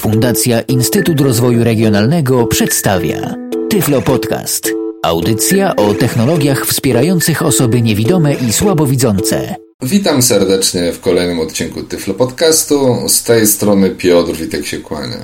Fundacja Instytut Rozwoju Regionalnego przedstawia Tyflo Podcast. Audycja o technologiach wspierających osoby niewidome i słabowidzące. Witam serdecznie w kolejnym odcinku Tyflo Podcastu. Z tej strony Piotr Witek się kłania.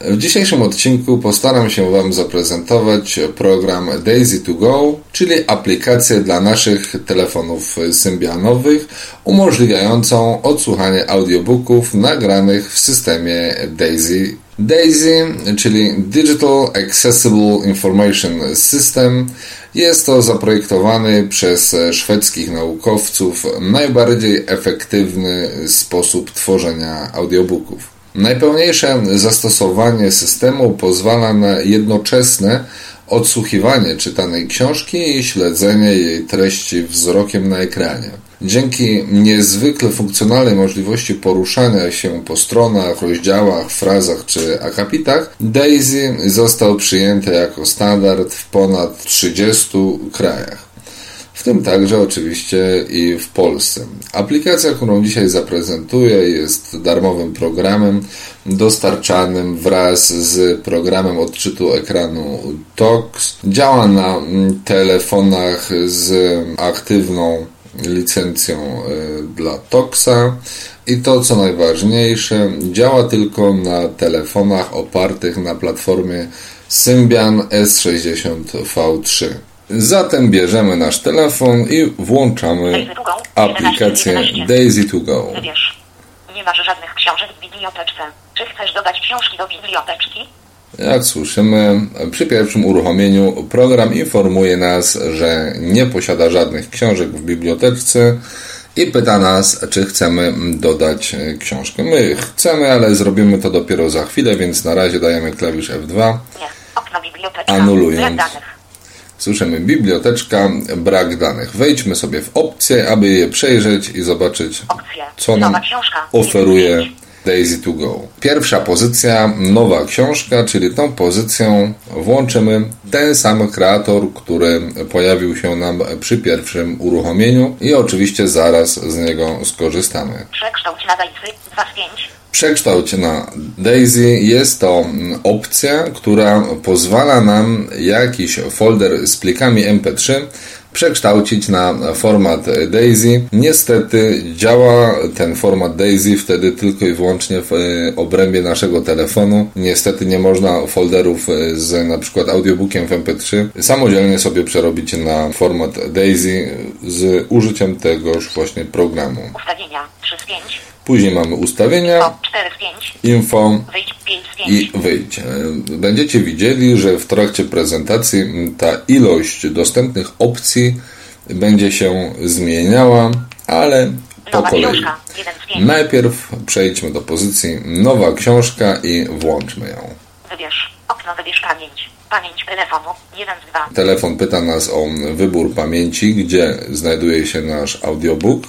W dzisiejszym odcinku postaram się Wam zaprezentować program Daisy to Go, czyli aplikację dla naszych telefonów symbianowych umożliwiającą odsłuchanie audiobooków nagranych w systemie Daisy. Daisy, czyli Digital Accessible Information System, jest to zaprojektowany przez szwedzkich naukowców najbardziej efektywny sposób tworzenia audiobooków. Najpełniejsze zastosowanie systemu pozwala na jednoczesne odsłuchiwanie czytanej książki i śledzenie jej treści wzrokiem na ekranie. Dzięki niezwykle funkcjonalnej możliwości poruszania się po stronach, rozdziałach, frazach czy akapitach, Daisy został przyjęty jako standard w ponad 30 krajach w tym także oczywiście i w Polsce. Aplikacja, którą dzisiaj zaprezentuję, jest darmowym programem dostarczanym wraz z programem odczytu ekranu TOX. Działa na telefonach z aktywną licencją e, dla TOXa i to co najważniejsze, działa tylko na telefonach opartych na platformie Symbian S60 V3. Zatem bierzemy nasz telefon i włączamy aplikację Daisy to Go. Wybierz. Nie masz żadnych książek w biblioteczce. Czy chcesz dodać książki do biblioteczki? Jak słyszymy, przy pierwszym uruchomieniu program informuje nas, że nie posiada żadnych książek w biblioteczce i pyta nas, czy chcemy dodać książkę. My chcemy, ale zrobimy to dopiero za chwilę, więc na razie dajemy klawisz F2. Nie. Okno biblioteczka. Anulując. Danych. Słyszymy biblioteczka, brak danych. Wejdźmy sobie w opcje, aby je przejrzeć i zobaczyć, Opcje. co Nowa nam książka. oferuje. Daisy to Go. Pierwsza pozycja, nowa książka, czyli tą pozycją włączymy ten sam kreator, który pojawił się nam przy pierwszym uruchomieniu i oczywiście zaraz z niego skorzystamy. Przekształć na Daisy. 2 z 5. Przekształć na Daisy jest to opcja, która pozwala nam jakiś folder z plikami MP3 przekształcić na format Daisy. Niestety działa ten format Daisy wtedy tylko i wyłącznie w e, obrębie naszego telefonu. Niestety nie można folderów e, z na przykład audiobookiem w MP3 samodzielnie sobie przerobić na format Daisy z użyciem tegoż właśnie programu. Ustawienia. 3 z 5. Później mamy ustawienia, O. 4 z 5. info, Wyjdź. 5 z 5. i wyjść. E, Będziecie widzieli, że w trakcie prezentacji ta ilość dostępnych opcji będzie się zmieniała, ale po Nowa kolei. książka. 1 z 5. Najpierw przejdźmy do pozycji nowa książka i włączmy ją. Wybierz. Okno. Wybierz pamięć. Pamięć telefonu. 1 z 2. Telefon pyta nas o wybór pamięci, gdzie znajduje się nasz audiobook.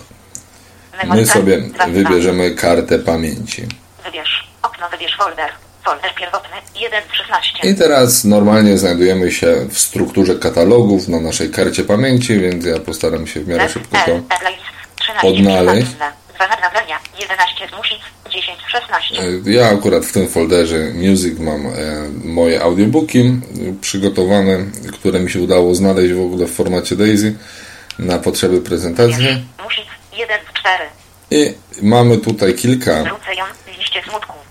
My sobie wybierzemy kartę pamięci. Wybierz. Okno. Wybierz folder. Folder pierwotny. 1 z 16. I teraz normalnie znajdujemy się w strukturze katalogów na naszej karcie pamięci, więc ja postaram się w miarę szybko to odnaleźć. 2 nagrania, 11 z music, 10 z 16. Ja akurat w tym folderze Music mam e, moje audiobooki e, przygotowane, które mi się udało znaleźć w ogóle w formacie Daisy na potrzeby prezentacji. Music, 1 z 4. I mamy tutaj kilka.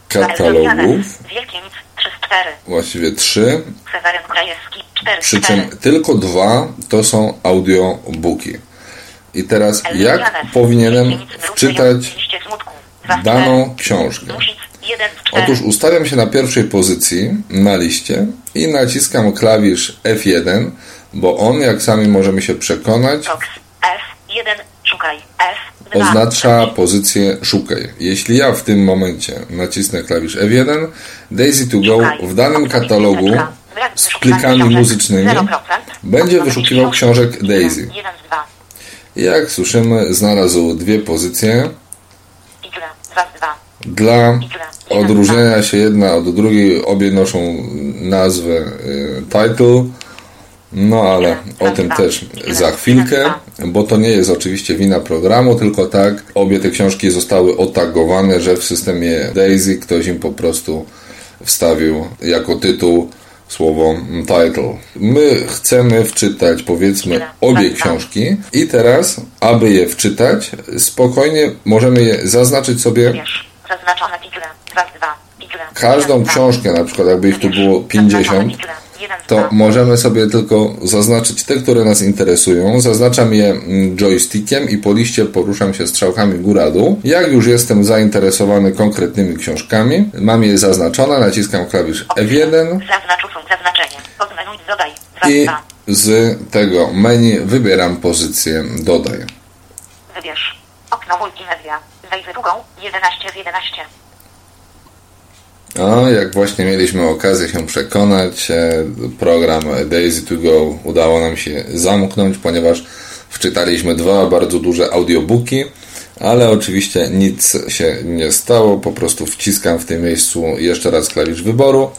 Katalogów. Wielkie nic, 3 z 4. właściwie trzy, Seweryn Krajewski, 4 z przy 4. czym tylko dwa to są audiobooki. I teraz jak powinienem wczytać Liście smutku. 2 z 4. daną książkę? Music, 1 z 4. Otóż ustawiam się na pierwszej pozycji na liście i naciskam klawisz F1, bo on, jak sami możemy się przekonać, Box, F, 1, szukaj, F, 2. oznacza pozycję szukaj. Jeśli ja w tym momencie nacisnę klawisz F1, Daisy to Go w danym katalogu z plikami muzycznymi będzie wyszukiwał książek Daisy. 1 z 2. Jak słyszymy, znalazł dwie pozycje. 2 z 2. Dla odróżnienia się jedna od drugiej, obie noszą nazwę y, title, no ale o tym też za chwilkę, bo to nie jest oczywiście wina programu, tylko tak, obie te książki zostały otagowane, że w systemie Daisy ktoś im po prostu wstawił jako tytuł słowo title. My chcemy wczytać powiedzmy obie książki i teraz, aby je wczytać, spokojnie możemy je zaznaczyć sobie Wybierz. Zaznaczone title. 2 z 2. Title. każdą książkę, na przykład jakby ich tu było 50, To dwa. możemy sobie tylko zaznaczyć te, które nas interesują. Zaznaczam je mm, joystickiem i po liście poruszam się strzałkami góra-dół. Jak już jestem zainteresowany konkretnymi książkami, mam je zaznaczone, naciskam klawisz F1 Zaznacz usuń zaznaczenie. Podmenuj dodaj. 2 z i 2. z tego menu wybieram pozycję dodaj. Wybierz. Okno multimedia. Wejdź drugą. 11 z 11. A jak właśnie mieliśmy okazję się przekonać, e, program Daisy to Go udało nam się zamknąć, ponieważ wczytaliśmy dwa bardzo duże audiobooki, ale oczywiście nic się nie stało, po prostu wciskam w tym miejscu jeszcze raz klawisz wyboru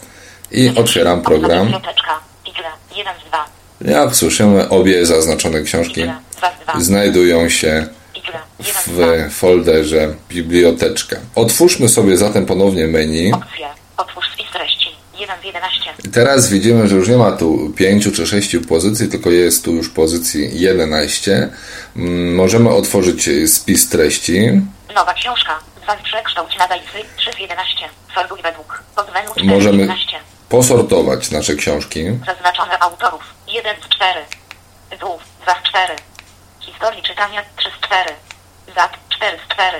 i otwieram program. Biblioteczka. Title. 1 z 2. Jak słyszymy, obie zaznaczone książki Title. 2 z 2. znajdują się Title. 1 z 2. w folderze biblioteczka. Otwórzmy sobie zatem ponownie menu. Otwórz spis treści. 1 z 11. Teraz widzimy, że już nie ma tu pięciu czy sześciu pozycji, tylko jest tu już pozycji 11. Mm, Możemy otworzyć spis treści. Nowa książka. 2 z przekształć nadaj z 3 z 11. Sortuj według. Podmenu 4 z Możemy 11. posortować nasze książki. Zaznaczone autorów. 1 z 4. Tytułów. 2 z 4. Historii czytania 3 z 4. Dat 4 z 4.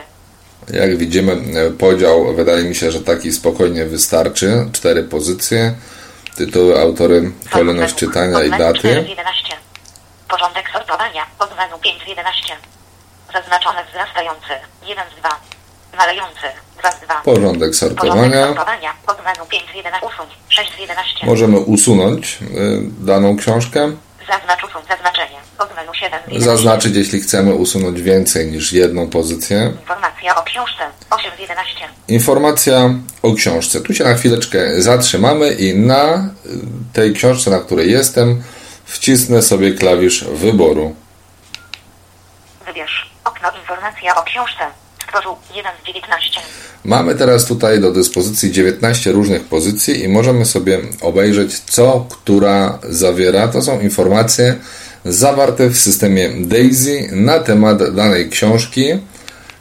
Jak widzimy, e, podział wydaje mi się, że taki spokojnie wystarczy. Cztery pozycje, tytuły, autory, kolejność czytania i Podmenu 4 daty. z 11. Porządek sortowania. Podmenu 5 z 11. Zaznaczone wzrastający. 1 z 2. Malejący. 2 z 2. Porządek sortowania. Podmenu 5 z 11. Usuń. 6 z 11. Możemy usunąć e, daną książkę. Zaznacz usuń zaznaczenie. Podmenu 7 z 11. Zaznaczyć, jeśli chcemy usunąć więcej niż jedną pozycję. Informacja o książce. 8 z 11. Informacja o książce. Tu się na chwileczkę zatrzymamy i na tej książce, na której jestem, wcisnę sobie klawisz wyboru. Wybierz. Okno informacja o książce. Stworzył 1 z 19. Mamy teraz tutaj do dyspozycji 19 różnych pozycji i możemy sobie obejrzeć, co która zawiera. To są informacje zawarte w systemie DAISY na temat danej książki.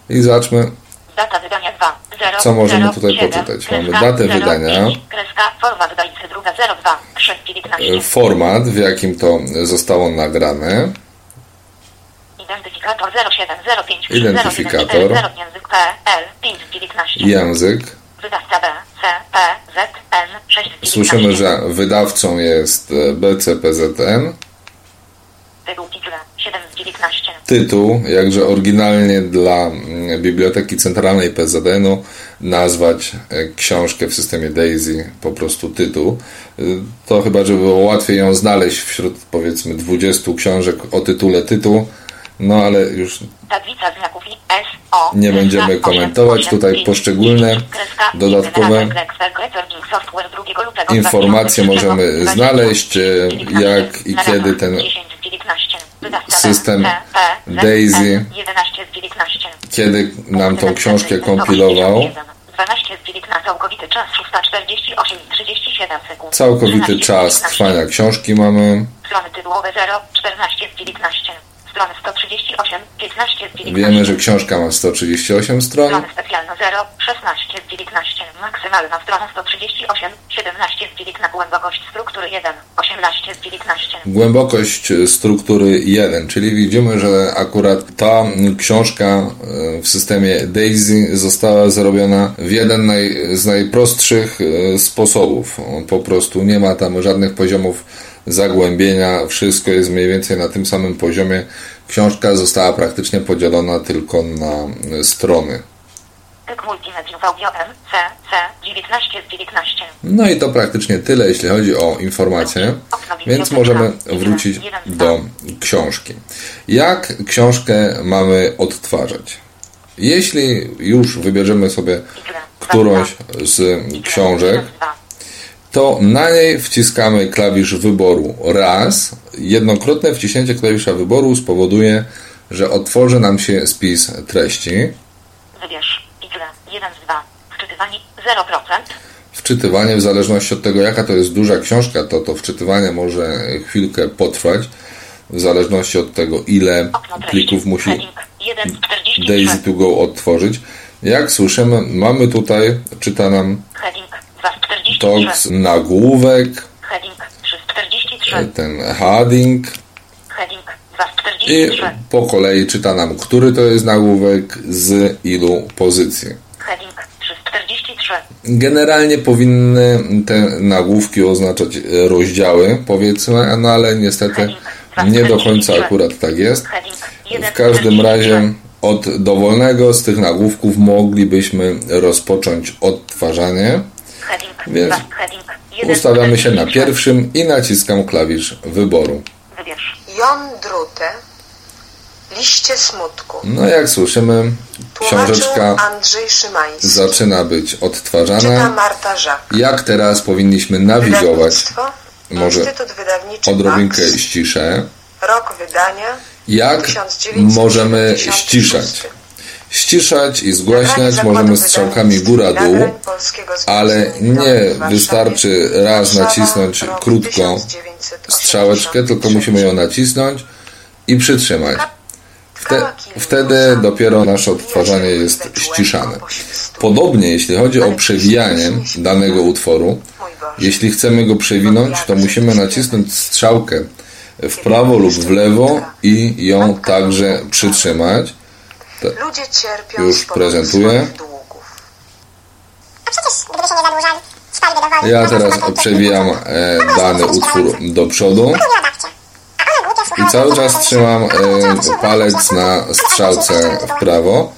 I zobaczmy, Data wydania 2. 0, Co możemy 0, tutaj 7, poczytać? Kreska, Mamy datę 0, wydania. 5, kreska, format dajcy druga 02 3 19. format, w jakim to zostało nagrane. Identyfikator 0705 Identyfikator. 0 język PL 5 19. Język, Wydawca B C P Z N 6 19. Słyszymy, że wydawcą jest e, BCPZN. Tytuł title 7 z 19. Tytuł, jakże oryginalnie dla mm, Biblioteki Centralnej PZN-u nazwać e, książkę w systemie DAISY po prostu tytuł. Y, To chyba, żeby było łatwiej ją znaleźć wśród powiedzmy 20 książek o tytule tytuł. No ale już. Nie będziemy komentować. Tutaj poszczególne dodatkowe Generalny Excel, Recording Software 2 lutego informacje 2003, możemy 20, znaleźć, e, 19, jak i kiedy ten 10 z 19. Wydawca system DAISY N, 11 z 19. kiedy nam tą książkę kompilował. 1, 12 z 19. Całkowity czas 648 i 37 sekund. Całkowity 13 z czas 19. trwania książki mamy. Strony tytułowe 0, 14 z 19. Strony 138, 15 z 19. Wiemy, że książka ma 138 stron. Strony specjalne 0, 16 z 19. Maksymalna strona 138, 17 z 19. Głębokość struktury 1, 18 z 19. Głębokość struktury 1, czyli widzimy, że akurat ta książka e, w systemie DAISY została zrobiona w jeden z najprostszych e, sposobów. Po prostu nie ma tam żadnych poziomów zagłębienia, wszystko jest mniej więcej na tym samym poziomie. Książka została praktycznie podzielona tylko na strony. Typ multimediów audio M, C, C, 19 z 19. No i to praktycznie tyle, jeśli chodzi o informacje, więc możemy wrócić do książki. Jak książkę mamy odtwarzać? Jeśli już wybierzemy sobie którąś z książek, to na niej wciskamy klawisz wyboru raz. Jednokrotne wciśnięcie klawisza wyboru spowoduje, że otworzy nam się spis treści. Wybierz. Title 1 z 2. Wczytywanie 0%. wczytywanie, w zależności od tego, jaka to jest duża książka, to to wczytywanie może chwilkę potrwać, w zależności od tego, ile plików musi Heading 1.43. Daisy to go odtworzyć. Jak słyszymy, mamy tutaj, czyta nam Heading 2.43. TOX nagłówek, Heading 3.43. ten heading Heading i 2.43. po kolei czyta nam, który to jest nagłówek z ilu pozycji. Heading 3.43. Generalnie powinny te nagłówki oznaczać e, rozdziały, powiedzmy, no ale niestety nie do końca akurat tak jest. W każdym 1.43. razie od dowolnego z tych nagłówków moglibyśmy rozpocząć odtwarzanie. Więc Ustawiamy się na 1.43. pierwszym i naciskam klawisz wyboru. Wybierz. Jon Drute, Liście smutku. No jak słyszymy, książeczka zaczyna być odtwarzana. Jak teraz powinniśmy nawigować? Może Odrobinkę ściszę. Rok wydania Jak 1976. możemy ściszać? Ściszać i zgłaśniać możemy strzałkami góra-dół, ale nie wystarczy raz nacisnąć 1983. strzałeczkę, tylko musimy ją nacisnąć i przytrzymać. Wte, wtedy dopiero nasze odtwarzanie jest ściszane. Podobnie jeśli chodzi o przewijanie danego utworu, jeśli chcemy go przewinąć, to musimy nacisnąć strzałkę w prawo lub w lewo i ją także przytrzymać. Ludzie cierpią Już prezentuję. Ja teraz przewijam e, dany utwór do przodu. I cały czas trzymam e, palec na strzałce w prawo.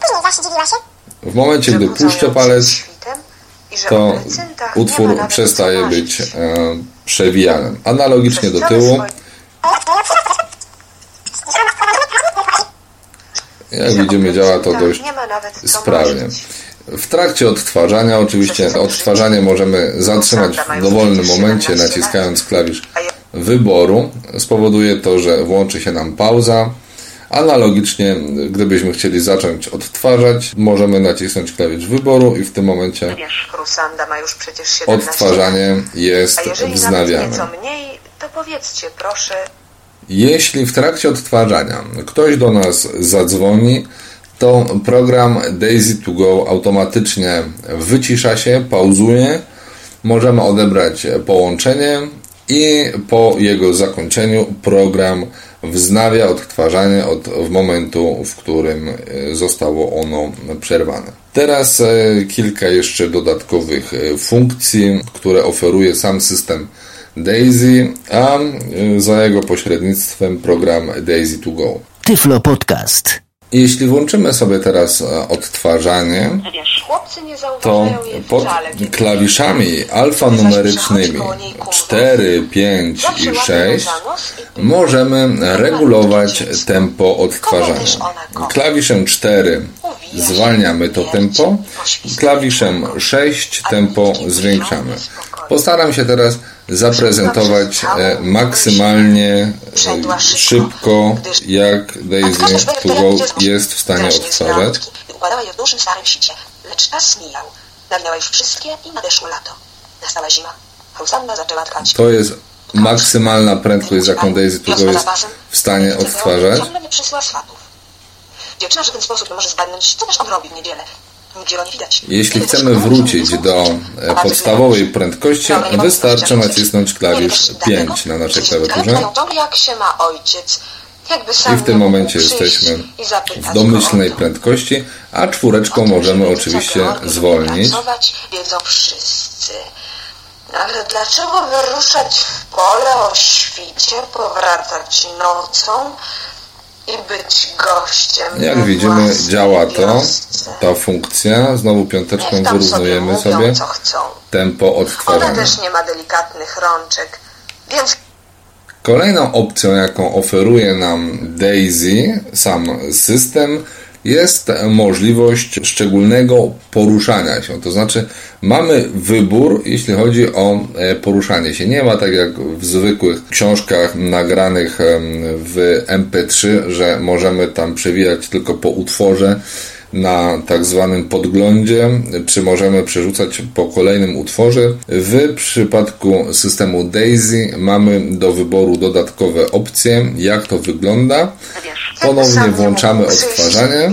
W momencie, gdy puszczę palec, to utwór przestaje być e, przewijany. Analogicznie do tyłu, jak widzimy, działa to dość sprawnie. W trakcie odtwarzania, oczywiście odtwarzanie możemy zatrzymać w dowolnym momencie, naciskając klawisz wyboru. Spowoduje to, że włączy się nam pauza. Analogicznie, gdybyśmy chcieli zacząć odtwarzać, możemy nacisnąć klawisz wyboru i w tym momencie Wybierz. Rusanda ma już przecież 17 odtwarzanie jest wznawiane. Jeśli w trakcie odtwarzania ktoś do nas zadzwoni, to program Daisy to Go automatycznie wycisza się, pauzuje. Możemy odebrać połączenie i po jego zakończeniu program wznawia odtwarzanie od w momentu, w którym e, zostało ono przerwane. Teraz e, kilka jeszcze dodatkowych e, funkcji, które oferuje sam system Daisy, a e, za jego pośrednictwem program Daisy to Go. Tyflo Podcast. Jeśli włączymy sobie teraz e, odtwarzanie, to pod klawiszami alfanumerycznymi 4, 5 i 6 możemy regulować tempo odtwarzania. Klawiszem 4 zwalniamy to tempo, klawiszem 6 tempo zwiększamy. Postaram się teraz zaprezentować e, maksymalnie e, szybko, jak Daisy to Go jest w stanie odtwarzać. Układała je w dużym starym sicie, lecz czas mijał. Już wszystkie i nadeszło lato. Nastała zima. Rusanna zaczęła tkać. To jest maksymalna prędkość, z jaką Daisy to Go jest w stanie odtwarzać. Ciągle nie przysła swatów. Dziewczyna, że w ten sposób może zgadnąć, co też on robi w niedzielę. Jeśli chcemy wrócić do e, podstawowej prędkości, wystarczy nacisnąć klawisz Nie 5 na naszej klawiaturze. I w tym momencie jesteśmy w domyślnej prędkości, a czwóreczką możemy że oczywiście zwolnić. Ale dlaczego wyruszać w pole o świcie, powracać nocą i być gościem? Jak widzimy, działa to, ta funkcja. Znowu piąteczką wyrównujemy mówią, sobie co chcą. tempo Ona odtwarzania. też nie ma delikatnych rączek, więc Kolejną opcją, jaką oferuje nam Daisy, sam system, jest możliwość szczególnego poruszania się. To znaczy, mamy wybór, jeśli chodzi o e, poruszanie się. Nie ma tak jak w zwykłych książkach nagranych w MP3, że możemy tam przewijać tylko po utworze na tak zwanym podglądzie, czy możemy przerzucać po kolejnym utworze. W przypadku systemu Daisy mamy do wyboru dodatkowe opcje, jak to wygląda. Ponownie włączamy odtwarzanie.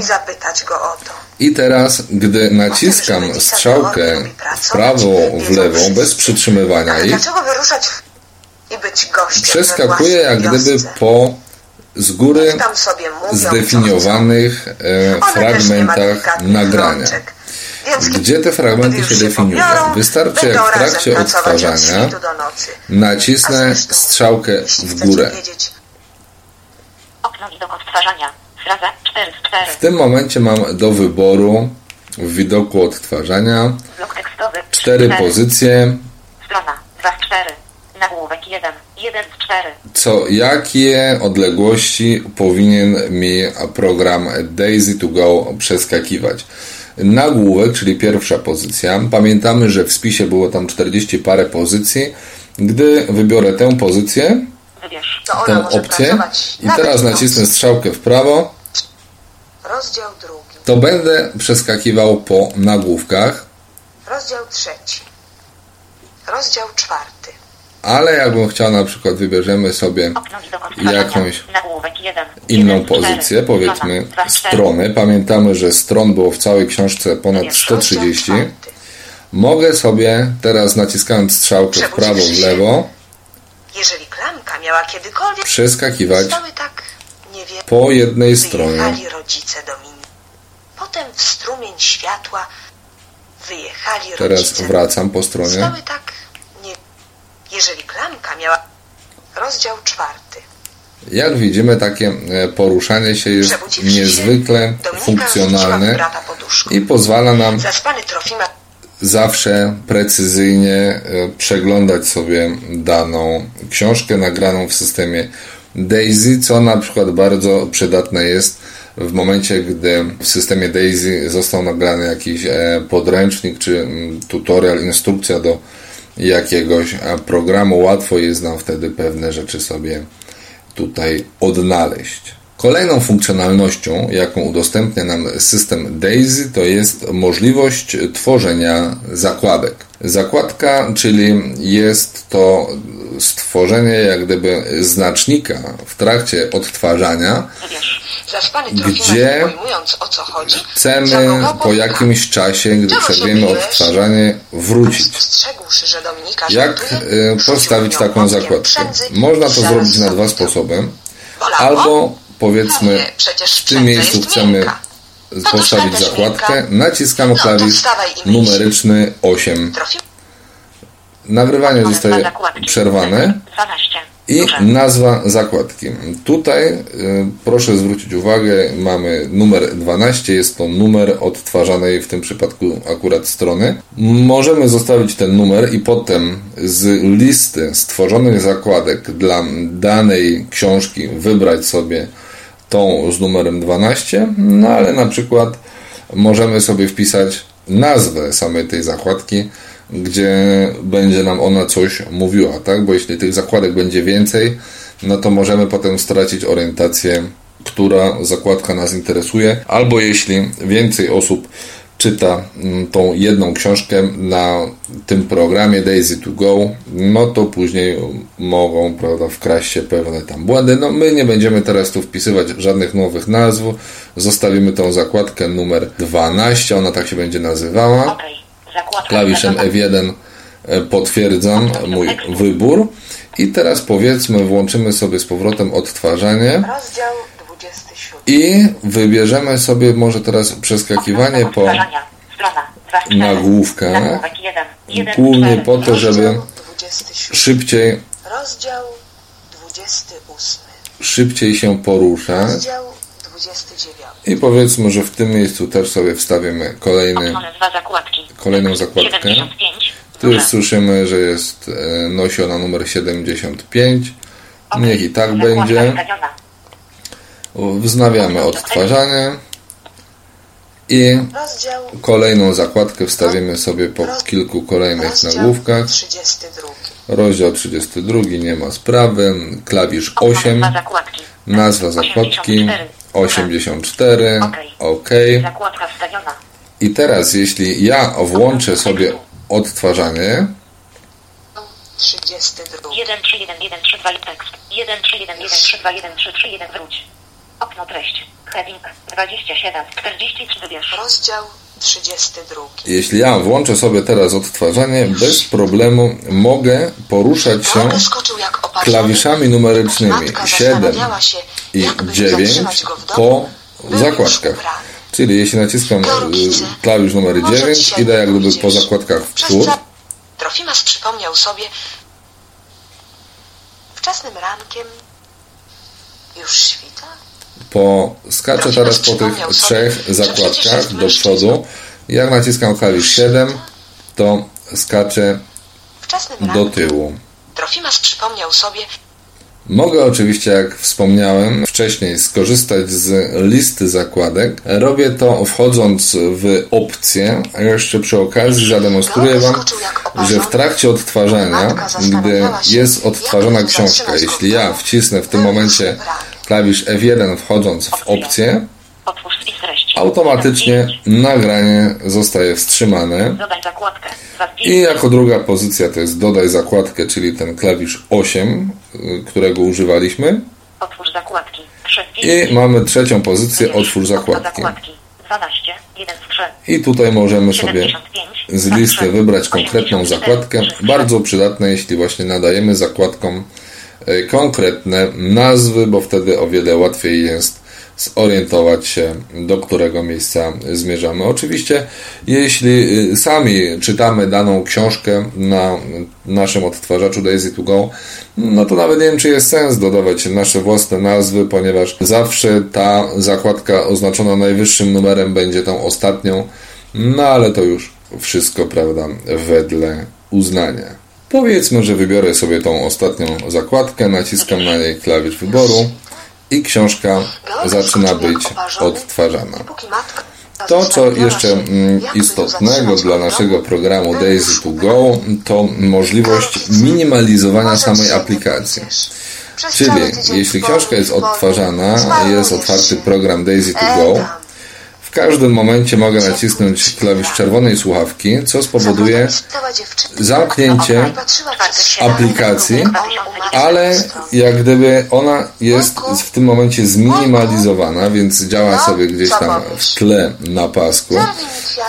I teraz, gdy naciskam strzałkę w prawo, w lewą, bez przytrzymywania we przeskakuje jak gdyby po z góry zdefiniowanych e, fragmentach nagrania. Gdzie te fragmenty się definiują? Wystarczy jak w trakcie odtwarzania nacisnę strzałkę w górę. wiedzieć, Okno widok odtwarzania. Fraza 4 z 4. W tym momencie mam do wyboru w widoku odtwarzania cztery pozycje, Strona 2 z 4. Nagłówek 1. 1 z 4. co jakie odległości powinien mi program Daisy to Go przeskakiwać. Nagłówek, czyli pierwsza pozycja. Pamiętamy, że w spisie było tam 40 parę pozycji. Gdy wybiorę tę pozycję, Wybierz. to ona tę opcję i teraz nacisnę strzałkę w prawo, Rozdział drugi. to będę przeskakiwał po nagłówkach, Rozdział trzeci. Rozdział czwarty. Ale jakbym chciał na przykład wybierzemy sobie jakąś Nagłówek 1. inną 1 z 4. pozycję, powiedzmy Strona 2 z 4. strony. Pamiętamy, że stron było w całej książce ponad 130. Rozdział czwarty. Mogę sobie teraz naciskając strzałkę w prawo, w lewo Jeżeli klamka miała kiedykolwiek przeskakiwać tak, wiem, po jednej stronie. Potem w strumień światła wyjechali Teraz wracam po stronie. Tak, Jeżeli klamka miała... Rozdział czwarty. Jak widzimy, takie e, poruszanie się jest niezwykle funkcjonalne i pozwala nam zawsze precyzyjnie e, przeglądać sobie daną książkę nagraną w systemie Daisy, co na przykład bardzo przydatne jest w momencie, gdy w systemie Daisy został nagrany jakiś e, podręcznik czy mm, tutorial, instrukcja do jakiegoś programu, łatwo jest nam wtedy pewne rzeczy sobie tutaj odnaleźć. Kolejną funkcjonalnością, jaką udostępnia nam system Daisy, to jest możliwość tworzenia zakładek. Zakładka, czyli jest to stworzenie jak gdyby znacznika w trakcie odtwarzania, Gdzie chodzi, chcemy po jakimś czasie, gdy przerwiemy odtwarzanie, wrócić. Jak e, postawić taką zakładkę? Można to zrobić na dwa sposoby. Albo powiedzmy w tym miejscu chcemy postawić zakładkę, naciskamy No klawisz numeryczny 8. Nagrywanie zostaje przerwane 12. i nazwa zakładki. Tutaj y, proszę zwrócić uwagę, mamy numer 12, jest to numer odtwarzanej w tym przypadku akurat strony. Możemy zostawić ten numer i potem z listy stworzonych zakładek dla danej książki wybrać sobie tą z numerem 12, no ale na przykład możemy sobie wpisać nazwę samej tej zakładki, gdzie będzie nam ona coś mówiła, tak? Bo jeśli tych zakładek będzie więcej, no to możemy potem stracić orientację, która zakładka nas interesuje, albo jeśli więcej osób czyta mm, tą jedną książkę na tym programie Daisy to Go, no to później mogą prawda, wkraść się pewne tam błędy. No my nie będziemy teraz tu wpisywać żadnych nowych nazw, zostawimy tą zakładkę numer 12, ona tak się będzie nazywała. Okej. Klawiszem zaznaczona. F1 e, potwierdzam mój wybór i teraz powiedzmy włączymy sobie z powrotem odtwarzanie Rozdział 27. i wybierzemy sobie może teraz przeskakiwanie po odtwarzania. Strona 2 z 4. nagłówkach, Nagłówek 1. 1 głównie 4. po to, żeby Rozdział 27. szybciej, Rozdział 28. szybciej się poruszać Rozdział 29. i powiedzmy, że w tym miejscu też sobie wstawimy kolejny, kolejną zakładkę. 75. Tu już słyszymy, że jest, e, nosi ona numer 75. Niech i tak będzie. Wznawiamy odtwarzanie i kolejną zakładkę wstawimy sobie po kilku kolejnych nagłówkach. 32. Rozdział 32 nie ma sprawy. Klawisz Okno 8, dwa zakładki. nazwa zakładki 84, OK. Zakładka wstawiona. I teraz, jeśli ja włączę sobie odtwarzanie, 32. 1, 3, 1, 1, 3, 2 i tekst. 1, 3, 1, 1, 3, 2, 1, 3, 3, 1, wróć. Okno treść. Heading 27, 43, wybierz. Rozdział 32. jeśli ja włączę sobie teraz odtwarzanie, bez problemu mogę poruszać się klawiszami numerycznymi Matka 7 zastanawiała się, i jakby nie 9 zatrzymać go w po zakładkach. Czyli jeśli naciskam y, klawisz numer Może 9, dzisiaj idę jak gdyby po zakładkach w przód. Trofimas przypomniał sobie wczesnym rankiem już świta? Po, skaczę teraz po tych trzech zakładkach do przodu. Jak naciskam klawisz 7, to skaczę do tyłu. Trofimas przypomniał sobie Mogę oczywiście, jak wspomniałem wcześniej, skorzystać z listy zakładek. Robię to wchodząc w opcje, a jeszcze przy okazji zademonstruję Wam, że w trakcie odtwarzania, gdy jest odtwarzana książka, jeśli ja wcisnę w tym momencie klawisz F1 wchodząc w opcję, automatycznie nagranie zostaje wstrzymane. I jako druga pozycja to jest dodaj zakładkę, czyli ten klawisz 8, y, którego używaliśmy. Otwórz zakładki. 3, I mamy trzecią pozycję otwórz zakładki. zakładki. 12, 1 z 3. I tutaj możemy sobie 75, z listy wybrać konkretną zakładkę. Bardzo przydatne, jeśli właśnie nadajemy zakładkom konkretne nazwy, bo wtedy o wiele łatwiej jest zorientować się, do którego miejsca zmierzamy. Oczywiście, jeśli y, sami czytamy daną książkę na naszym odtwarzaczu Daisy2Go, no to nawet nie wiem, czy jest sens dodawać nasze własne nazwy, ponieważ zawsze ta zakładka oznaczona najwyższym numerem będzie tą ostatnią, no ale to już wszystko, prawda, wedle uznania. Powiedzmy, że wybiorę sobie tą ostatnią zakładkę, naciskam na niej klawisz wyboru i książka zaczyna być odtwarzana. To, co jeszcze mm, istotnego dla naszego programu Daisy to. Go, to możliwość minimalizowania samej aplikacji. Czyli jeśli książka jest odtwarzana, jest otwarty program Daisy to Go, każdym momencie mogę nacisnąć klawisz czerwonej słuchawki, co spowoduje zamknięcie aplikacji, ale jak gdyby ona jest w tym momencie zminimalizowana, więc działa sobie gdzieś tam w tle na pasku.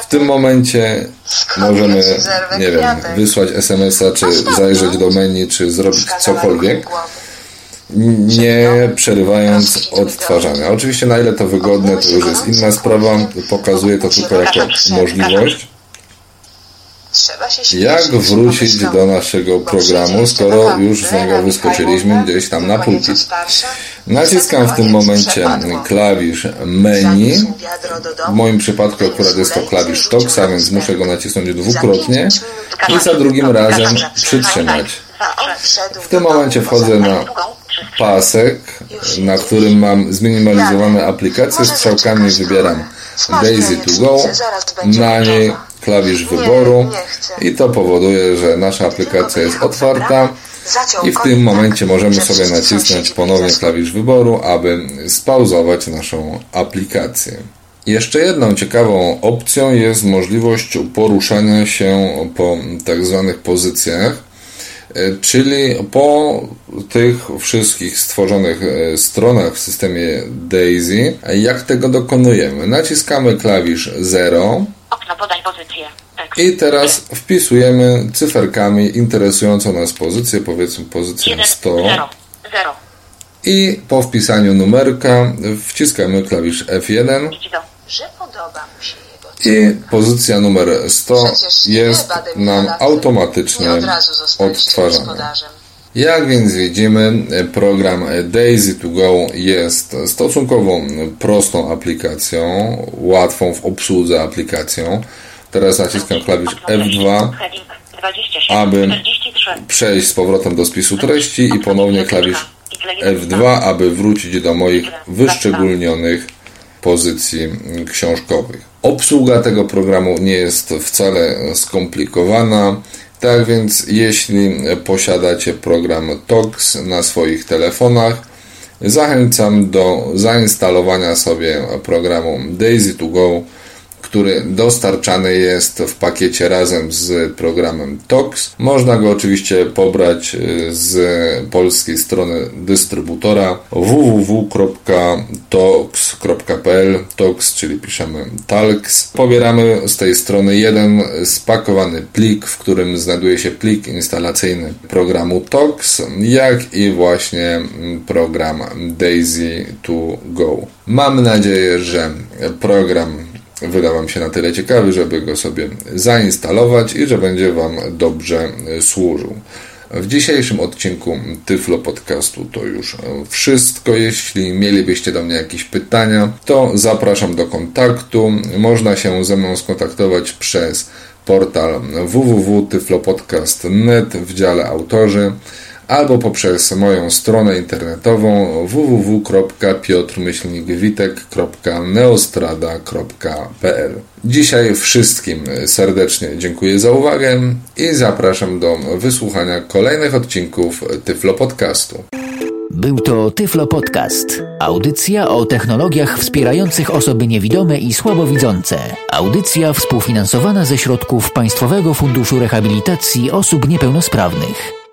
W tym momencie możemy, nie wiem, wysłać SMS-a, czy zajrzeć do menu, czy zrobić cokolwiek. Nie przerywając odtwarzania. Oczywiście na ile to wygodne, to już jest inna sprawa. Pokazuję to tylko jako możliwość. Jak wrócić do naszego programu, skoro już z niego wyskoczyliśmy gdzieś tam na pulpit? Naciskam w tym momencie klawisz menu. W moim przypadku akurat jest to klawisz TOX, a więc muszę go nacisnąć dwukrotnie i za drugim razem przytrzymać. W tym momencie wchodzę na. Pasek, na którym mam zminimalizowane aplikacje. Strzałkami wybieram. Daisy to Go, na niej klawisz wyboru i to powoduje, że nasza aplikacja jest otwarta i w tym momencie możemy sobie nacisnąć ponownie klawisz wyboru, aby spauzować naszą aplikację. Jeszcze jedną ciekawą opcją jest możliwość poruszania się po tak zwanych pozycjach, czyli po tych wszystkich stworzonych e, stronach w systemie Daisy. Jak tego dokonujemy? Naciskamy klawisz 0 Okno podaj pozycję. Tekst. i teraz wpisujemy cyferkami interesującą nas pozycję, powiedzmy pozycję 1, 100 0, 0. i po wpisaniu numerka wciskamy klawisz F1 Idź do. Że podoba mu się jego i pozycja numer 100 Przecież nie jest nam automatycznie odtwarzana. Jak więc widzimy, program Daisy to Go jest stosunkowo prostą aplikacją, łatwą w obsłudze aplikacją. Teraz naciskam klawisz F2, Heading 27, aby 43. przejść z powrotem do spisu treści i ponownie klawisz F2, aby wrócić do moich wyszczególnionych pozycji książkowych. Obsługa tego programu nie jest wcale skomplikowana. Tak więc, jeśli posiadacie program TOX na swoich telefonach, Zachęcam do zainstalowania sobie programu Daisy to Go który dostarczany jest w pakiecie razem z programem TOX. Można go oczywiście pobrać y, z polskiej strony dystrybutora www.tox.pl TOX, czyli piszemy TALX. Pobieramy z tej strony jeden spakowany plik, w którym znajduje się plik instalacyjny programu TOX, jak i właśnie program Daisy to Go. Mam nadzieję, że program wyda Wam się na tyle ciekawy, żeby go sobie zainstalować i że będzie Wam dobrze służył. W dzisiejszym odcinku Tyflo Podcastu to już wszystko. Jeśli mielibyście do mnie jakieś pytania, to zapraszam do kontaktu. Można się ze mną skontaktować przez portal www.tyflopodcast.net w dziale autorzy albo poprzez moją stronę internetową www.piotrmyślnikwitek.neostrada.pl Dzisiaj wszystkim serdecznie dziękuję za uwagę i zapraszam do wysłuchania kolejnych odcinków Tyflo Podcastu. Był to Tyflo Podcast. Audycja o technologiach wspierających osoby niewidome i słabowidzące. Audycja współfinansowana ze środków Państwowego Funduszu Rehabilitacji Osób Niepełnosprawnych.